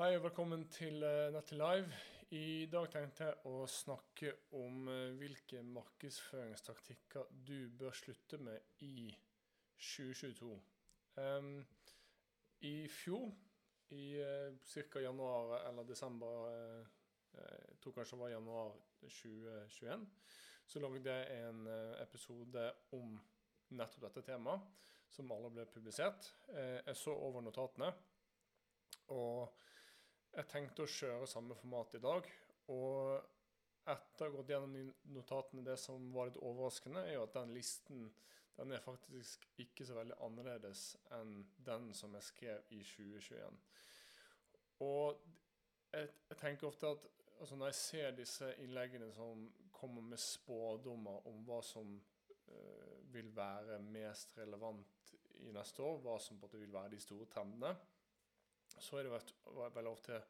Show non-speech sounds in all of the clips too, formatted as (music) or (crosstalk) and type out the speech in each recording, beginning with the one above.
Hei og velkommen til Nettet Live. I dag tenkte jeg å snakke om uh, hvilke markedsføringstaktikker du bør slutte med i 2022. Um, I fjor, i uh, ca. januar eller desember uh, Jeg tror kanskje det var januar 2021. Så lagde jeg en episode om nettopp dette temaet, som alle ble publisert. jeg så over notatene. Og jeg tenkte å kjøre samme format i dag. Og etter å ha gått gjennom notatene, det som var litt overraskende, er jo at den listen den er faktisk ikke så veldig annerledes enn den som jeg skrev i 2021. Og jeg, tenker ofte at altså når jeg ser disse innleggene som kommer med spådommer om hva som uh, vil være mest relevant i neste år, hva som på en måte vil være de store trendene, så er det veldig ofte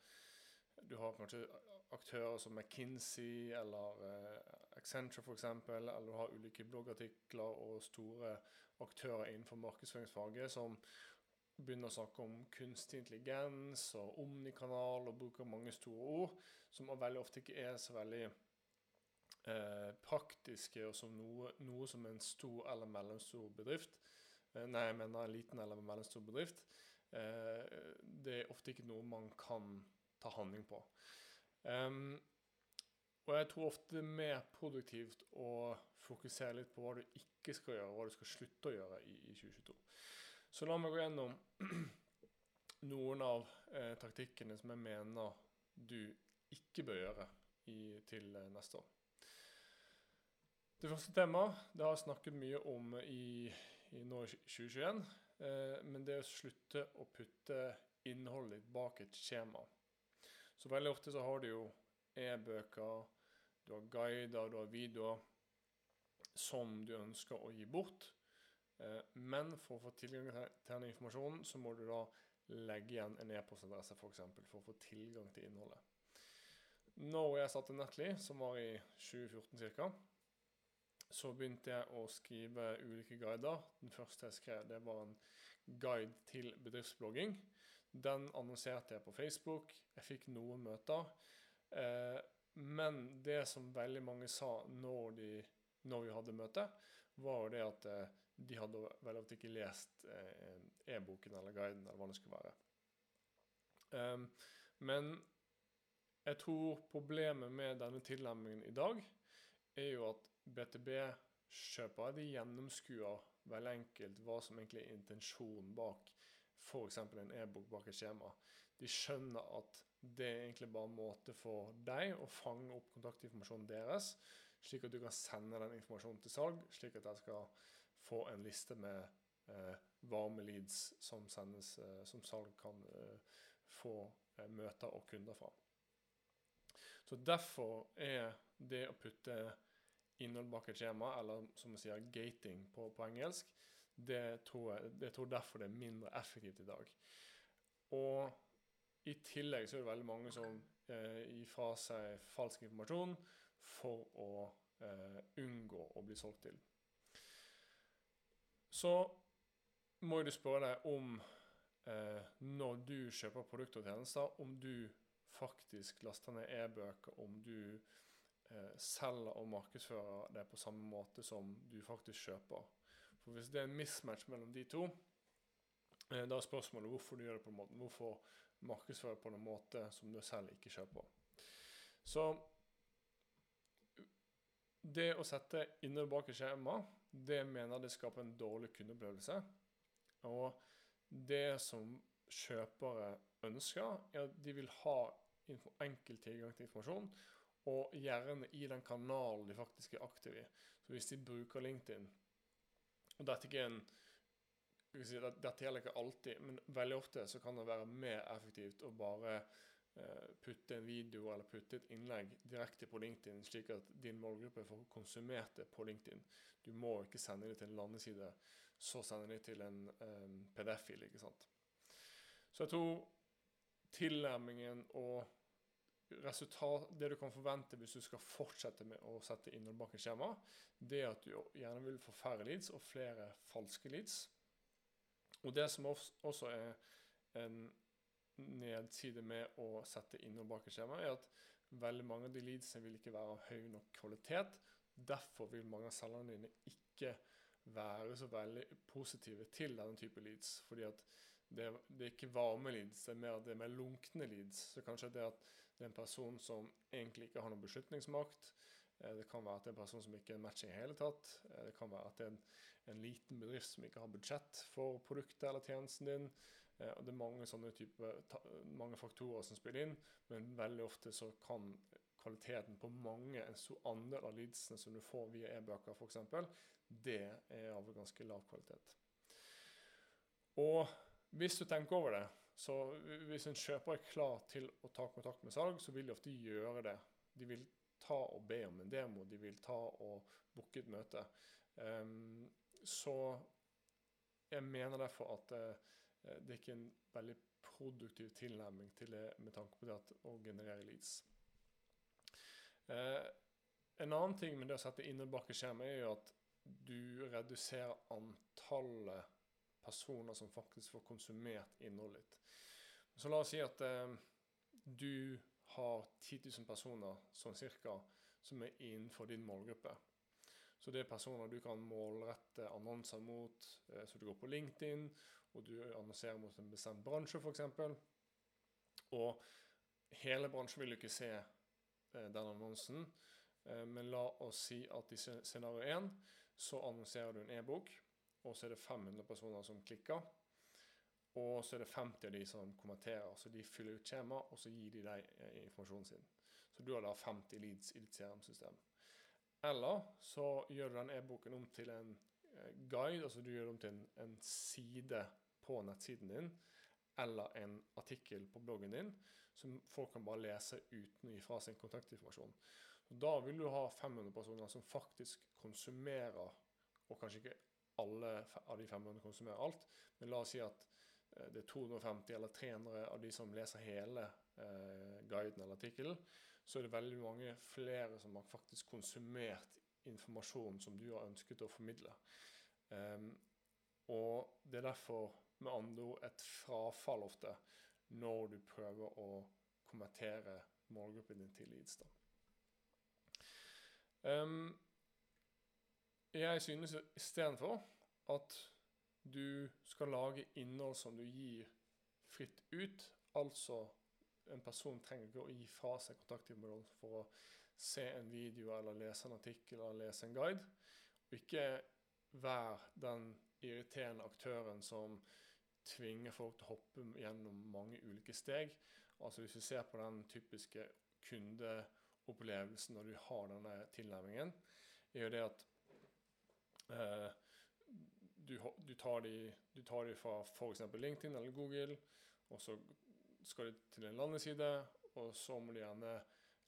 du har kanskje aktører som McKinsey eller eh, Accenture f.eks., eller du har ulike bloggartikler og store aktører innenfor markedsføringsfaget som begynner å snakke om kunstig intelligens og omnikanal og bruker mange store ord som veldig ofte ikke er så veldig eh, praktiske og som noe, noe, som en stor eller mellomstor bedrift eh, Nei, jeg mener en liten eller mellomstor bedrift det er ofte ikke noe man kan ta handling på. Um, og jeg tror ofte det er mer produktivt å fokusere litt på hva du ikke skal gjøre, hva du skal slutte å gjøre i, i 2022. Så la meg gå gjennom (clears throat) noen av eh, taktikkene som jeg mener du ikke bør gjøre i, til eh, neste år. Det første temaet det har jeg snakket mye om i, i nå 2021. Eh, men det å slutte å putte innholdet ditt bak et skjema. Så veldig ofte så har du jo e-bøker, du har guider, du har videoer som du ønsker å gi bort. Eh, men for å få tilgang til denne informasjonen, så må du da legge igjen en e-postadresse f.eks. For, eksempel, for å få tilgang til innholdet. Når jeg satte Netly, som var i 2014 ca., så begynte jeg å skrive ulike guider. Den første jeg skrev, det var en guide til bedriftsblogging. Den annonserte jeg på Facebook. Jeg fikk noen møter. Eh, men det som veldig mange sa når, de, når vi hadde møte, var jo det at eh, de hadde vel ofte ikke lest eh, e-boken eller guiden, eller hva det skulle være. Men jeg tror problemet med denne tilnærmingen i dag er jo at BTB-kjøpere de gjennomskuer veldig enkelt hva som egentlig er intensjonen bak f.eks. en e-bok bak et skjema. De skjønner at det er egentlig bare en måte for deg å fange opp kontaktinformasjonen deres, slik at du kan sende den informasjonen til salg, slik at jeg skal få en liste med eh, varme leads som, sendes, eh, som salg kan eh, få eh, møter og kunder fra. Så Derfor er det å putte innhold bak et skjema, eller som vi sier gating på, på engelsk, det tror jeg det tror derfor det er mindre effektivt i dag. Og i tillegg så er det veldig mange som eh, gir fra seg falsk informasjon for å eh, unngå å bli solgt til. Så må du spørre deg om eh, når du kjøper produkter og tjenester, om du faktisk laster ned e-bøker, om du eh, selger og markedsfører det på samme måte som du faktisk kjøper. For Hvis det er en mismatch mellom de to, eh, da er spørsmålet hvorfor du gjør det på den måten. Hvorfor markedsføre på en måte som du selv ikke kjøper. Så det å sette innhold bak i skjema, det mener det skaper en dårlig kundeopplevelse. Og det som kjøpere ønsker, er at de vil ha enkel tilgang til informasjon, og gjerne i den kanalen de faktisk er aktive i. Så hvis de bruker LinkedIn Og dette, ikke en, si, dette gjelder ikke alltid, men veldig ofte så kan det være mer effektivt å bare eh, putte en video eller putte et innlegg direkte på LinkedIn, slik at din målgruppe får konsumert det på LinkedIn. Du må ikke sende det til en landeside, så sende det til en um, PDF-fil. ikke sant? Så jeg tror tilnærmingen og resultat, det du kan forvente hvis du skal fortsette med å sette innhold bak et skjema, det er at du gjerne vil få færre leads og flere falske leads. Og det som også er en nedside med å sette innhold bak et skjema, er at veldig mange av de leadsene vil ikke være av høy nok kvalitet. Derfor vil mange av selgerne dine ikke være så veldig positive til denne type leads. fordi at det, det er ikke varme leads, det er mer, det mer lunkne leads. Så kanskje det at det er en person som egentlig ikke har noen beslutningsmakt. Eh, det kan være at det er en person som ikke er matching i hele tatt. Eh, det kan være at det er en, en liten bedrift som ikke har budsjett for produktet eller tjenesten din. Eh, og Det er mange sånne type, mange faktorer som spiller inn, men veldig ofte så kan kvaliteten på mange, en stor andel av leadsene som du får via e-bøker f.eks., det er av ganske lav kvalitet. Og hvis du tenker over det, så hvis en kjøper er klar til å ta kontakt med salg, så vil de ofte gjøre det. De vil ta og be om en demo, de vil ta og booke et møte. Um, så jeg mener derfor at uh, det er ikke en veldig produktiv tilnærming til det med tanke på det at å generere leads. Uh, en annen ting med det å sette innebakkeskjerm er jo at du reduserer antallet personer som faktisk får konsumert innholdet ditt. Så la oss si at eh, du har 10 000 personer sånn cirka, som er innenfor din målgruppe. Så det er personer du kan målrette annonser mot. Eh, så du går på LinkedIn, og du annonserer mot en bestemt bransje, f.eks. Og hele bransjen vil ikke se eh, den annonsen. Eh, men la oss si at i scenario 1 så annonserer du en e-bok, og så er det 500 personer som klikker. Og så er det 50 av de som kommenterer. Så de fyller ut skjema, og så gir de deg eh, informasjonen sin. Så du har da 50 leads i ditt CRM-system. Eller så gjør du den e-boken om til en eh, guide, altså du gjør det om til en, en, side på nettsiden din, eller en artikkel på bloggen din, som folk kan bare lese uten å gi fra sin kontaktinformasjon. Da vil du ha 500 personer som faktisk konsumerer, og kanskje ikke alle av de 500 konsumerer alt, men la oss si at Eh, det er 250 eller 300 av de som leser hele eh, guiden eller artikkelen, så er det veldig mange flere som har faktisk konsumert informasjon som du har ønsket å formidle. Um, og det er derfor med andre ord et frafall ofte når du prøver å kommentere målgruppen din til leads. Um, jeg synes istedenfor at du skal lage innhold som du gir fritt ut. Altså, en person trenger ikke å gi fra seg kontaktinformasjon for å se en video eller lese en artikkel eller lese en guide. Og ikke vær den irriterende aktøren som tvinger folk til å hoppe gjennom mange ulike steg. Altså Hvis vi ser på den typiske kundeopplevelsen når du har denne tilnærmingen, er jo det at du, du, tar de, du tar de fra f.eks. LinkedIn eller Google, og så skal de til en landeside, og så må de gjerne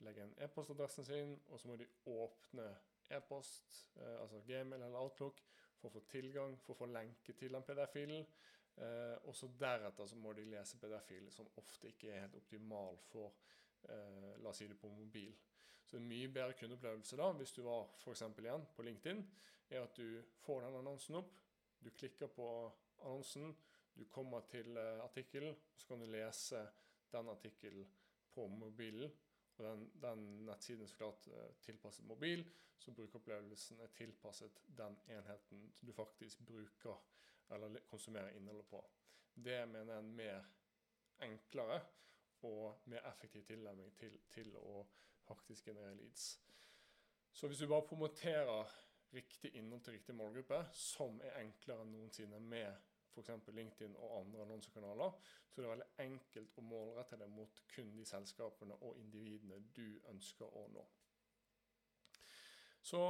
legge inn e-postadressen sin, og så må de åpne e-post, eh, altså Gmail eller Outlook, for å få tilgang, for å få lenke til den PDF-filen. Eh, og så deretter så må de lese PDF-filen, som ofte ikke er helt optimal for eh, la oss si det på mobil. Så en mye bedre kundeopplevelse da, hvis du var f.eks. igjen på LinkedIn, er at du får den annonsen opp, du klikker på annonsen, du kommer til uh, artikkelen, så kan du lese den artikkelen på mobilen. Og den, den nettsiden er så klart uh, tilpasset mobil, så brukeropplevelsen er tilpasset den enheten du faktisk bruker eller konsumerer innholdet på. Det mener jeg er en mer enklere og mer effektiv tilnærming til, til å faktisk generere leads. Så hvis du bare promoterer riktig innhold til riktig målgruppe, som er enklere enn noensinne med f.eks. LinkedIn og andre annonsekanaler, så det er veldig enkelt å målrette det mot kun de selskapene og individene du ønsker å nå. Så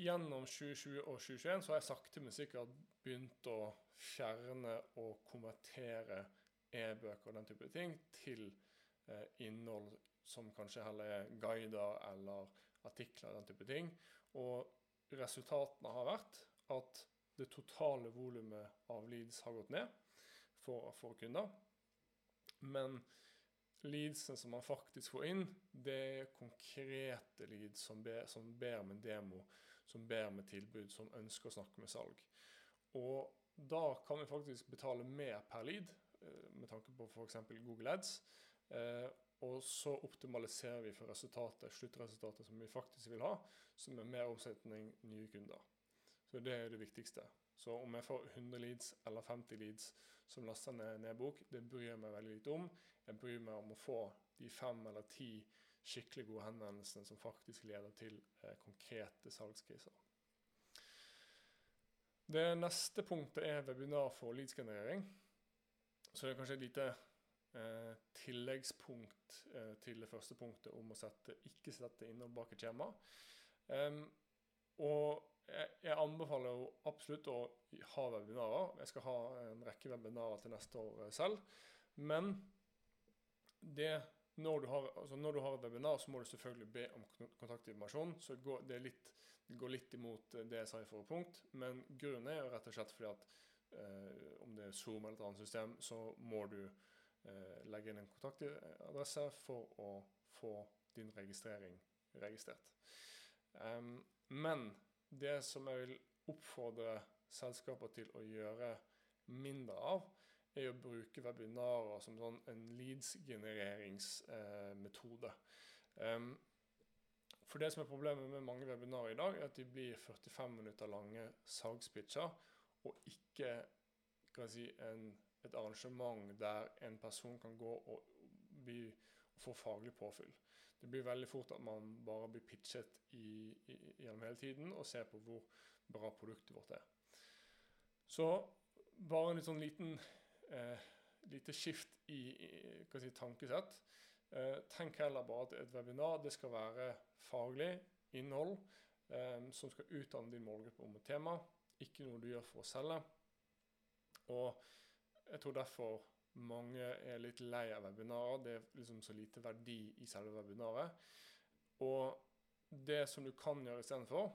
gjennom 2020 og 2021 så har jeg sakte, men sikkert begynt å fjerne og konvertere e-bøker og den type ting til eh, innhold som kanskje heller er guider eller artikler og den type ting. Og resultatene har vært at det totale volumet av leads har gått ned for, for kunder. Men leadsene som man faktisk får inn, det er konkrete leads som ber, som ber med demo, som ber med tilbud, som ønsker å snakke med salg. Og da kan vi faktisk betale mer per lead. eh, med tanke på f.eks. Google Ads. Og så optimaliserer vi for resultatet, sluttresultatet som vi faktisk vil ha, som er mer omsetning, nye kunder. Så det er det viktigste. Så om jeg får 100 leads eller 50 leads som laster ned nedbok, det bryr jeg meg veldig lite om. Jeg bryr meg om å få de fem eller ti skikkelig gode henvendelsene som faktisk leder til eh, konkrete salgskriser. Det neste punktet er webinar for leadsgenerering. Så det er kanskje et lite eh, tilleggspunkt eh, til det første punktet om å sette, ikke sette innhold bak et skjema. Um, og jeg, jeg, anbefaler jo absolutt å ha webinarer. Jeg skal ha en rekke webinarer til neste år selv. Men det når du, har, altså når du har, et webinar, så må du selvfølgelig be om kontaktinformasjon. Så går, det, litt, det, går litt imot det jeg sa i forrige punkt. Men grunnen er jo rett og slett fordi at eh, om det er Zoom eller et annet system, så må du eh, legge inn en kontaktadresse for å få din registrering registrert. Men det som jeg vil oppfordre selskaper til å gjøre mindre av, er å bruke webinarer som sånn en leads-genereringsmetode. Eh, for det som er problemet med mange webinarer i dag, er at de blir 45 minutter lange salgspitcher, og ikke si, en, et arrangement der en person kan gå og, bli, og få faglig påfyll. Det blir veldig fort at man bare blir pitchet i, i, gjennom hele tiden og ser på hvor bra produktet vårt er. Så bare en litt sånn liten eh, lite skift i, i si, tankesett. Eh, tenk heller bare at et webinar det skal være faglig innhold eh, som skal utdanne din målgruppe om et tema, ikke noe du gjør for å selge. Og jeg tror derfor mange er litt lei av webinarer. Det er liksom så lite verdi i selve webinaret. Og det som du kan gjøre istedenfor,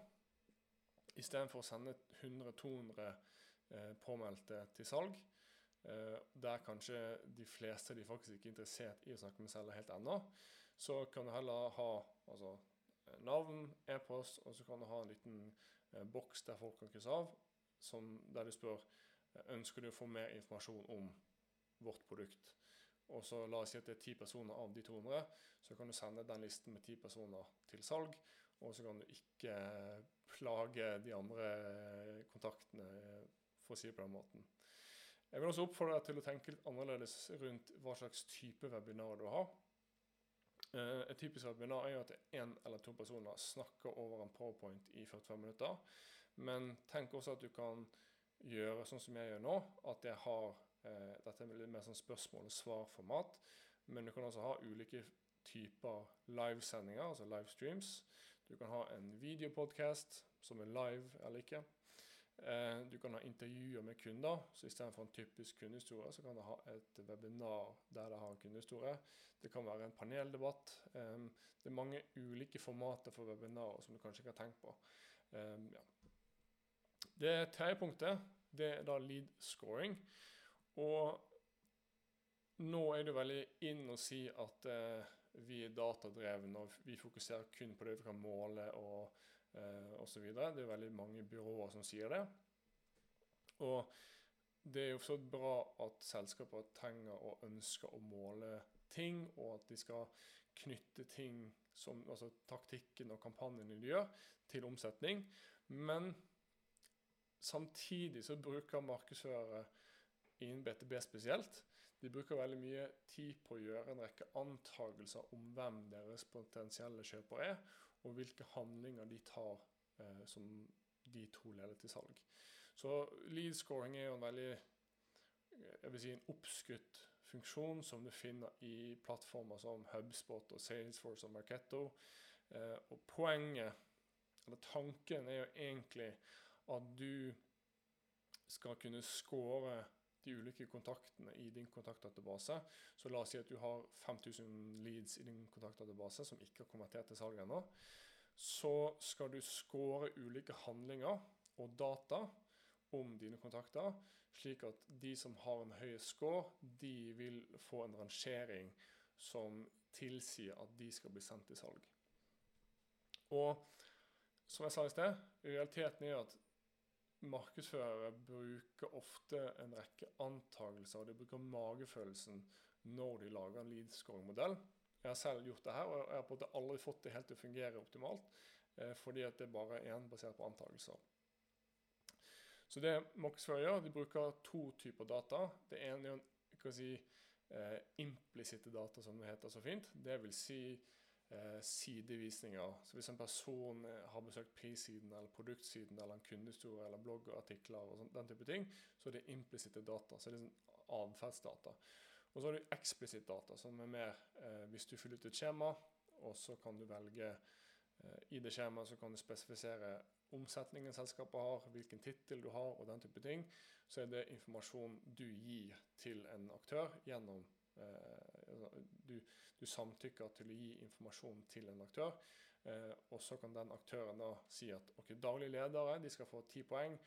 istedenfor å sende 100-200 eh, påmeldte til salg, eh, der kanskje de fleste de faktisk ikke er interessert i å snakke med selger helt ennå. Så kan du heller ha altså, eh, navn, e-post, og så kan du ha en liten eh, boks der folk kan krysse av, som, der du spør ønsker du å få mer informasjon om vårt produkt. Og så La oss si at det er ti personer av de 200, så kan du sende den listen med ti personer til salg. Og så kan du ikke plage de andre kontaktene, for å si det på den måten. Jeg vil også oppfordre deg til å tenke litt annerledes rundt hva slags type webinar du har. Eh, et typisk webinar er jo at én eller to personer snakker over en powerpoint i 45 minutter. Men tenk også at du kan gjøre sånn som jeg gjør nå, at jeg har eh, dette er litt mer sånn spørsmål- og svar-format. Men du kan også ha ulike typer livesendinger, altså livestreams. Du kan ha en videopodcast som er live eller ikke. Eh, du kan ha intervjuer med kunder. så Istedenfor en typisk kundehistorie, så kan du ha et webinar der det har en kundehistorie. Det kan være en paneldebatt. Det er mange ulike formater for webinarer som du kanskje ikke har tenkt på. Ja. Det tredje punktet det er da lead scoring. Og nå er det veldig inn å si at eh, vi er datadrevne og vi fokuserer kun på det vi kan måle og eh, osv. Det er veldig mange byråer som sier det. Og det er jo så bra at selskaper trenger og ønsker å måle ting, og at de skal knytte ting som altså taktikken og kampanjene de gjør, til omsetning. Men samtidig så bruker markedsførere innen BTB spesielt de bruker veldig mye tid på å gjøre en rekke antakelser om hvem deres potensielle kjøper er, og hvilke handlinger de tar eh, som de to leder til salg. Så lead scoring er jo en veldig jeg vil si en oppskutt funksjon som du finner i plattformer som Hubspot og Salesforce og Marketto. Eh, og poenget, eller tanken, er jo egentlig at du skal kunne score de ulike kontaktene i din kontaktdatabase. Så la oss si at du har 5000 leads i din kontaktdatabase som ikke har konvertert til salg ennå. Så skal du score ulike handlinger og data om dine kontakter, slik at de som har en høy score, de vil få en rangering som tilsier at de skal bli sendt til salg. Og som jeg sa i sted, realiteten er at markedsførere bruker ofte en rekke antakelser, og de bruker magefølelsen når de lager en lead scoring-modell. Jeg har selv gjort det her, og jeg har på en måte aldri fått det helt til å fungere optimalt. Eh, fordi at det bare er én basert på antakelser. Så det markedsførere gjør, de bruker to typer data. Det ene er si, eh, implisitte data, som det heter så fint. Det vil si sidevisninger. Så hvis en person eh, har besøkt prissiden eller produktsiden eller en kundehistorie eller bloggartikler og sånt, den type ting, så er det implisitte data. Så det er sånn atferdsdata. Og så har du eksplisitt data, som er mer eh, hvis du fyller ut et skjema, og så kan du velge eh, I det skjemaet så kan du spesifisere omsetningen selskapet har, hvilken tittel du har og den type ting. Så er det informasjon du gir til en aktør gjennom eh, du, du, samtykker til å gi informasjon til en aktør. Eh, og så kan den aktøren da si at ok, daglige ledere de skal få ti poeng,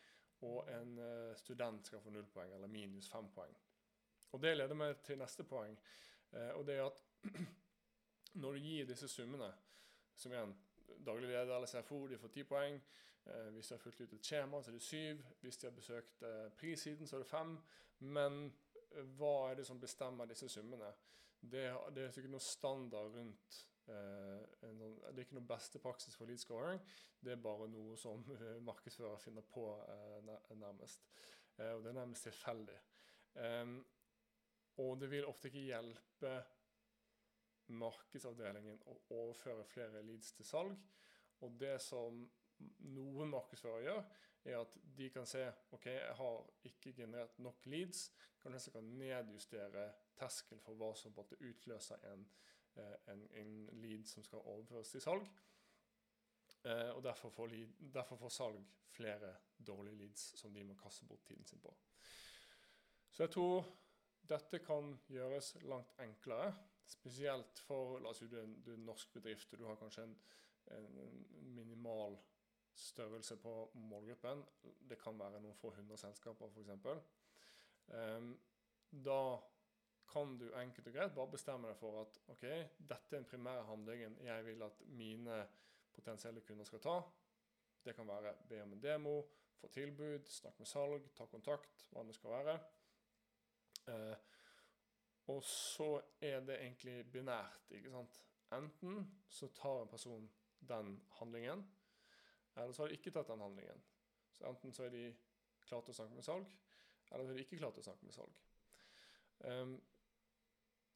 og en eh, student skal få null poeng, eller minus fem poeng. Og Det leder meg til neste poeng. Eh, og det er at (clears throat) når du gir disse summene, som igjen daglig leder eller CFO, de får ti poeng. Eh, hvis de har fulgt ut et skjema, så er det syv. Hvis de har besøkt eh, prissiden, så er det fem. Men eh, hva er det som bestemmer disse summene? Det, det er ikke noe standard rundt eh, noen, Det er ikke noe beste praksis for lead scoring. Det er bare noe som markedsfører finner på eh, nærmest. Eh, og det er nærmest tilfeldig. Og det vil ofte ikke hjelpe markedsavdelingen å overføre flere leads til salg. Og det som noen markedsførere gjør, er at de kan se ok, jeg har ikke generert nok leads. Kanskje jeg kan nedjustere terskel for hva som måtte utløse en, eh, en, en, lead som skal overføres til salg. Eh, og derfor får, lead, derfor får salg flere dårlige leads som de må kaste bort tiden sin på. Så jeg tror dette kan gjøres langt enklere, spesielt for la oss si du er en, du er en norsk bedrift og du har kanskje en, en, størrelse på målgruppen. Det kan være noen få hundre selskaper, f.eks. Um, ehm, da kan du enkelt og greit bare bestemme deg for at ok, dette er den primære handlingen jeg vil at mine potensielle kunder skal ta. Det kan være be om en demo, få tilbud, snakke med salg, ta kontakt, hva det skal være. Eh, og så er det egentlig binært. ikke sant? Enten så tar en person den handlingen, eller så har de ikke tatt den handlingen. Så enten så er de klare til å snakke med salg, eller så er de ikke klare til å snakke med salg. Um,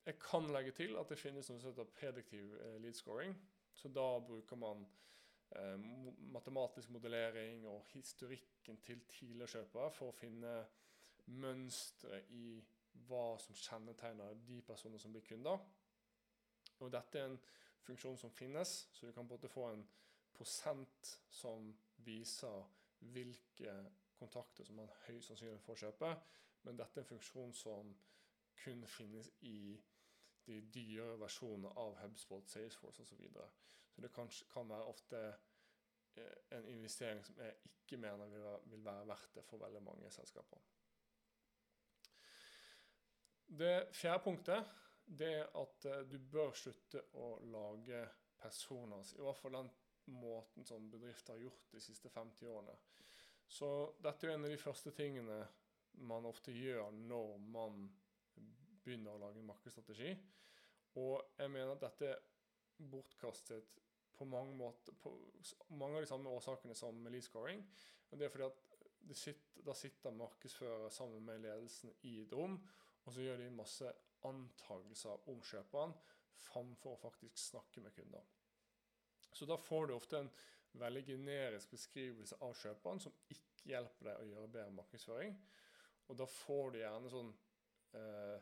jeg kan legge til at det finnes noe som heter prediktiv eh, lead scoring. Så da bruker man eh, matematisk modellering og historikken til tidligere kjøpere for å finne mønstre i hva som kjennetegner de personene som blir kunder. Og dette er en funksjon som finnes, så du kan både få en prosent som viser hvilke kontakter som man høyst sannsynlig får kjøpe. Men dette er en funksjon som kun finnes i de dyre versjonene av HubSpot, Salesforce osv. Så, videre. så det kan, kan, være ofte eh, en investering som jeg ikke mener vil være, vil være verdt det for veldig mange selskaper. Det fjerde punktet det er at uh, du bør slutte å lage personer, i hvert fall den måten som bedrifter har gjort de siste 50 årene. Så dette er en av de første tingene man ofte gjør når man begynner å lage en markedsstrategi. Og jeg mener at dette er bortkastet på mange måter på mange av de samme årsakene som med lead scoring. Og det er fordi at sitter, da sitter markedsfører sammen med ledelsen i et rom og så gjør de masse antakelser om kjøperen framfor å faktisk snakke med kunder. Så da får du ofte en veldig generisk beskrivelse av kjøperen som ikke hjelper deg å gjøre bedre markedsføring. Og da får du gjerne sånn eh,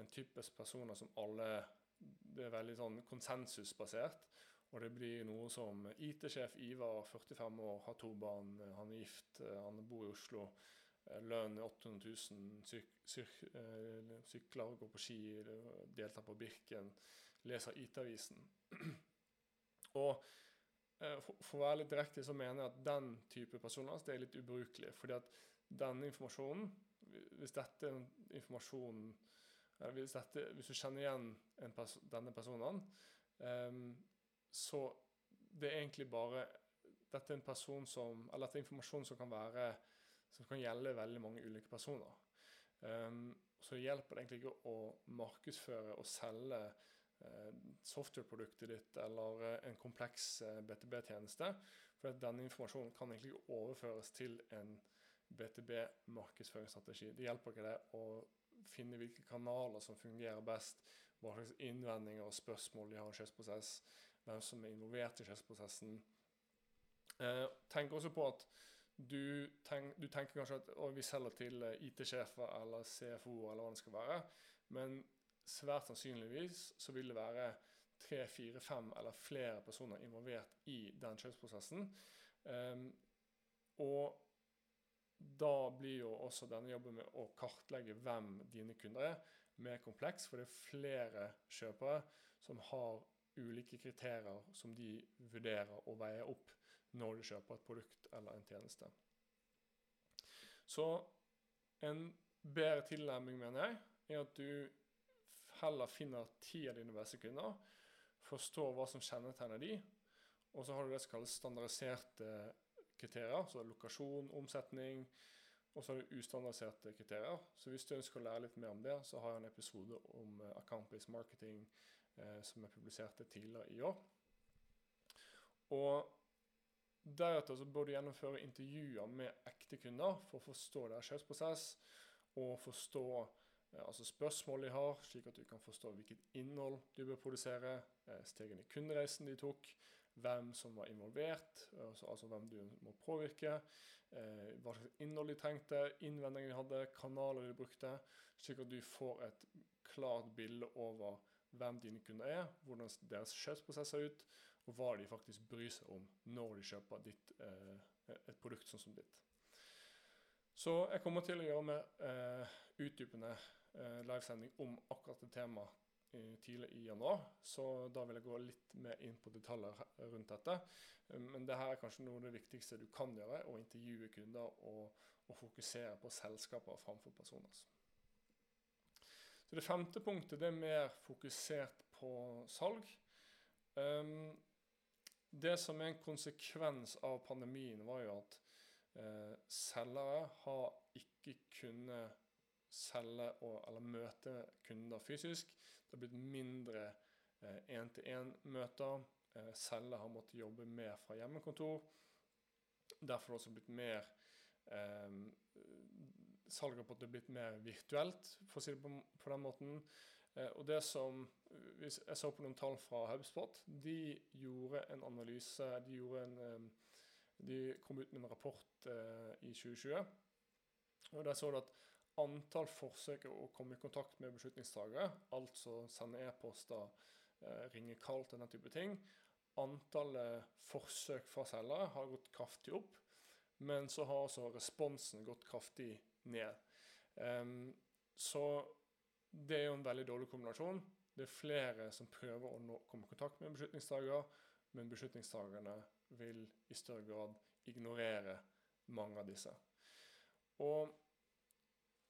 en typisk personer som alle Det er veldig sånn konsensusbasert. Og det blir noe som IT-sjef Ivar, 45 år, har to barn, han er gift, han bor i Oslo. Eh, lønn 800 000, syk, syk, eh, sykler, går på ski, deltar på Birken, leser IT-avisen. (clears throat) Og eh, for, å være litt direkte så mener jeg at den type personer er litt ubrukelig. fordi at denne informasjonen, hvis dette er informasjonen hvis, dette, hvis, du kjenner igjen pers denne personen, um, så det er egentlig bare Dette er en person som Eller dette er informasjon som kan være som kan gjelde veldig mange ulike personer. Um, så hjelper det egentlig ikke å markedsføre og selge softwareproduktet ditt eller uh, en kompleks uh, BTB-tjeneste, for denne informasjonen kan egentlig overføres til en BTB-markedsføringsstrategi. Det hjelper ikke det å finne hvilke kanaler som fungerer best, hva slags innvendinger og spørsmål de har i kjøpsprosess, hvem som er involvert i kjøpsprosessen. Eh, tenk også på at du, tenk, du tenker kanskje at vi selger til eh, IT-sjefer eller CFO eller hva det skal være, men svært sannsynligvis så vil det være tre, fire, fem eller flere personer involvert i den kjøpsprosessen. Um, og da blir jo også denne jobben med å kartlegge hvem dine kunder er, mer kompleks, for det er flere kjøpere som har ulike kriterier som de vurderer og veier opp når du kjøper et produkt eller en tjeneste. Så en bedre tilnærming, mener jeg, er at du heller finner ti av dine beste kunder, forstår hva som kjennetegner de, og så har du det som kalles standardiserte kriterier, så lokasjon, omsetning, og så har du ustandardiserte kriterier. Så hvis du ønsker å lære litt mer om det, så har jeg en episode om uh, account-based marketing eh, som jeg publiserte tidligere i år. Og Deretter så bør du gjennomføre intervjuer med ekte kunder for å forstå deres kjøpsprosess og forstå eh, altså spørsmål de har, slik at du kan forstå hvilket innhold du bør produsere, eh, stegene i kundereisen de tok, hvem som var involvert, altså, altså hvem du må påvirke, eh, hva slags innhold de trengte, innvendinger de hadde, kanaler de brukte, slik at du får et klart bilde over hvem dine kunder er, hvordan deres kjøpsprosess ser ut, og hva de faktisk bryr seg om når de kjøper ditt, eh, et produkt sånn som ditt. Så jeg kommer til å gjøre mer eh, utdypende eh, livesending om akkurat det temaet tidlig i januar. Så da vil jeg gå litt mer inn på detaljer rundt dette. Men det her er kanskje noe av det viktigste du kan gjøre, å intervjue kunder og, og fokusere på selskaper framfor personer. Så Det femte punktet det er mer fokusert på salg. Um, det som er en konsekvens av pandemien, var jo at uh, selgere har ikke kunnet selge og, eller møte kunder fysisk. Det har blitt mindre én-til-én-møter. Eh, eh, selgere har måttet jobbe mer fra hjemmekontor. Derfor har det også blitt mer eh, Salget har blitt mer virtuelt, for å si det på, på den måten. Eh, og det som hvis Jeg så på noen tall fra HubSpot. De gjorde en analyse De, en, de kom ut med en rapport eh, i 2020. Og Der så du at antall forsøk å komme i kontakt med beslutningstagere, altså sende e-poster, eh, ringe kaldt og den type ting, antallet forsøk fra selgere har gått kraftig opp. Men så har også responsen gått kraftig ned. Så det er jo en veldig dårlig kombinasjon. Det er flere som prøver å nå, komme i kontakt med en beslutningstaker, men beslutningstakerne vil i større grad ignorere mange av disse. Og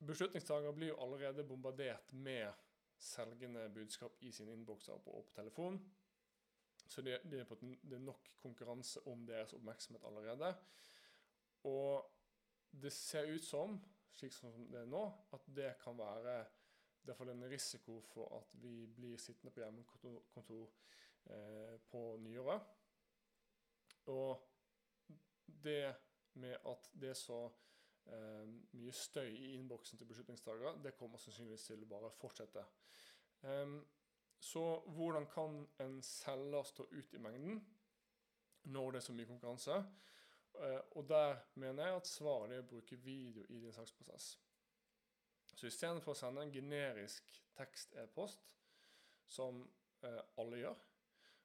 beslutningstakere blir jo allerede bombardert med selgende budskap i sine innbokser på, på telefon. Så det, er nok konkurranse om deres oppmerksomhet allerede. Og det ser ut som, slik som det er nå, at det kan være Derfor er en risiko for at vi blir sittende på hjemmekontor eh, på nyåret. Og det med at det er så mye støy i innboksen til beslutningstakere, det kommer sannsynligvis til å bare fortsette. Um, så hvordan kan en selger stå ut i mengden når det er så mye konkurranse? Uh, og der mener jeg at svaret er å bruke video i din saksprosess. Så istedenfor å sende en generisk tekst-e-post, som eh, alle gjør,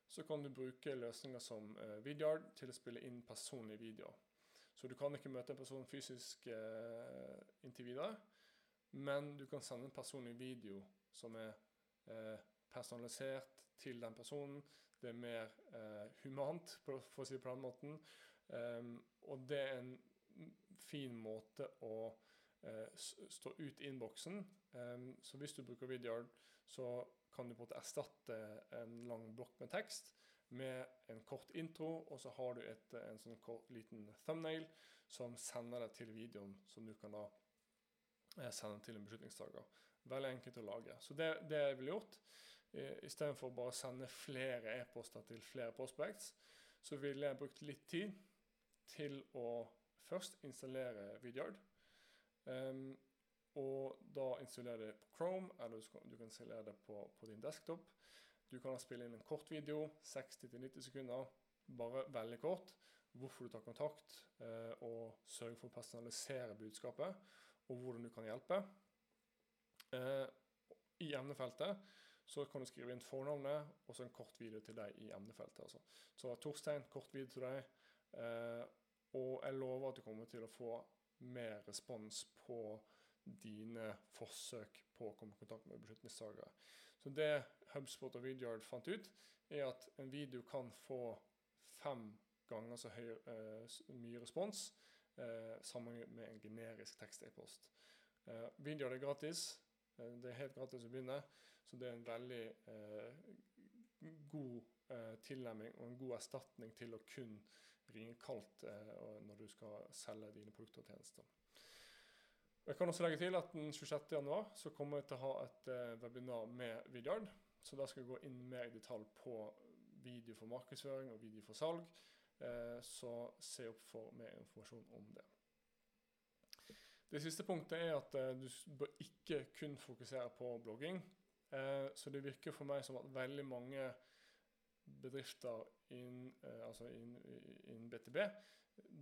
så kan du bruke løsninger som eh, Vidyard til å spille inn personlige videoer. Så du kan ikke møte en person fysisk eh, inntil videre, men du kan sende en personlig video som er eh, personalisert til den personen. Det er mer eh, humant, for å si det på den måten. Um, og det er en fin måte å eh, stå ut innboksen. Um, så hvis du bruker videoer, så kan du på en måte erstatte en lang blokk med tekst med en kort intro, og så har du et, en sånn kort, liten thumbnail som sender deg til videoen, som du kan da eh, sende til en beslutningstaker. Veldig enkelt å lage. Så det, det jeg ville gjort, eh, istedenfor bare å sende flere e-poster til flere prospects, så ville jeg brukt litt tid til å først installere Vidyard. Um, og da installere det på Chrome, eller du, kan installere det på, på din desktop. Du kan spille inn en kort video, 60-90 sekunder, bare veldig kort. Hvorfor du tar kontakt, eh, og sørge for å personalisere budskapet, og hvordan du kan hjelpe. Eh, I emnefeltet så kan du skrive inn fornavnet og så en kort video til deg i emnefeltet. Altså. Så Torstein, kort video til deg. Eh, og jeg lover at du kommer til å få mer respons på dine forsøk på å komme i kontakt med beslutningstagere. Så det HubSpot og Vidyard fant ut, er at en video kan få fem ganger så høy, eh, mye respons sammen sammenlignet med en generisk tekst-e-post. Uh, Vidyard er gratis. Eh, det er helt gratis å begynne, så det er en veldig eh, god eh, tilnærming og en god erstatning til å kun ringe kaldt når du skal selge dine produkter og tjenester. Jeg kan også legge til at den 26.1 så kommer jeg til å ha et webinar med Vidyard. Så da skal jeg gå inn mer i detalj på video for markedsføring og video for salg. Uh, så se opp for mer informasjon om det. Det siste punktet er at uh, du bør ikke kun fokusere på blogging. så det virker for meg som at veldig mange bedrifter innen altså in, in BTB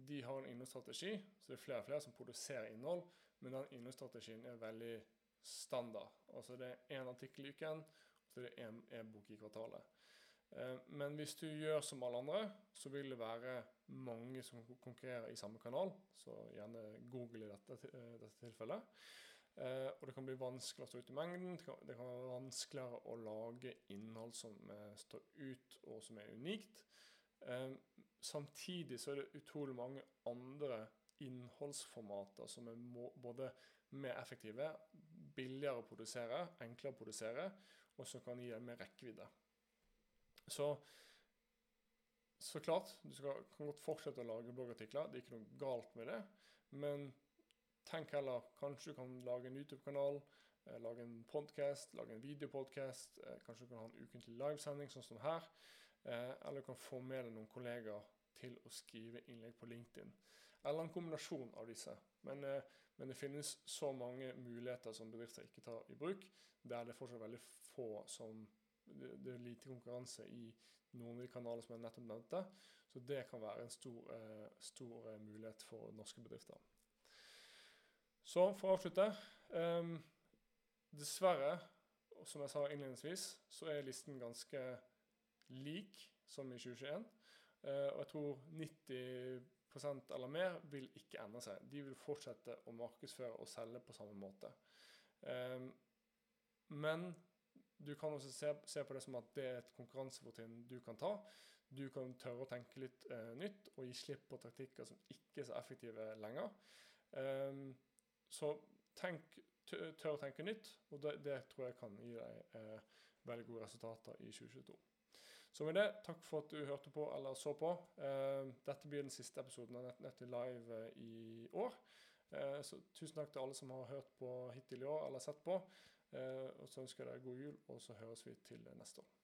de har en innholdsstrategi. Så det er flere og flere som produserer innhold. Men den innholdsstrategien er veldig standard. Altså det er én artikkel i uken, og det er én e-bok i kvartalet. Eh, men hvis du gjør som alle andre, så vil det være mange som konkurrerer i samme kanal. Så gjerne Google i dette, eh, dette tilfellet. Eh, og det kan bli vanskeligere å stå ut i mengden. Det kan, være vanskeligere å lage innhold som står ut, og som er unikt. samtidig så er det utrolig mange andre innholdsformater som er både mer effektive, billigere å produsere, enklere å produsere, og som kan gi deg mer rekkevidde. Så, så klart, du skal, kan godt fortsette å lage bloggartikler, det er ikke noe galt med det. Men tenk heller, kanskje du kan lage en YouTube-kanal, eh, lage en podcast, lage en videopodcast, eh, kanskje du kan ha en ukentlig livesending sånn som her. Eh, eller du kan få med deg noen kollegaer til å skrive innlegg på LinkedIn. Eller en kombinasjon av disse. Men, eh, men, det finnes så mange muligheter som bedrifter ikke tar i bruk, der det er fortsatt veldig få som det, er lite konkurranse i noen av de kanalene som jeg nettopp nevnte. Så det kan være en stor, eh, stor eh, mulighet for norske bedrifter. Så for å avslutte um, Dessverre, som jeg sa innledningsvis, så er listen ganske lik som i 2021. Uh, og jeg tror 90 eller mer vil ikke endre seg. De vil fortsette å markedsføre og selge på samme måte. Um, men du kan også se, på det som at det er et konkurransefortrinn du kan ta. Du kan tørre å tenke litt uh, nytt og gi slipp på taktikker som ikke er så effektive lenger. Um, så tenk, tør å tenke nytt, og det, tror jeg kan gi deg uh, veldig gode resultater i 2022. Så med det, takk for at du hørte på eller så på. Eh, dette blir den siste episoden av Nettnytt live eh, i år. Eh, så tusen takk til alle som har hørt på hittil i år eller sett på. Og så ønsker jeg deg god jul, og så høres vi til neste år.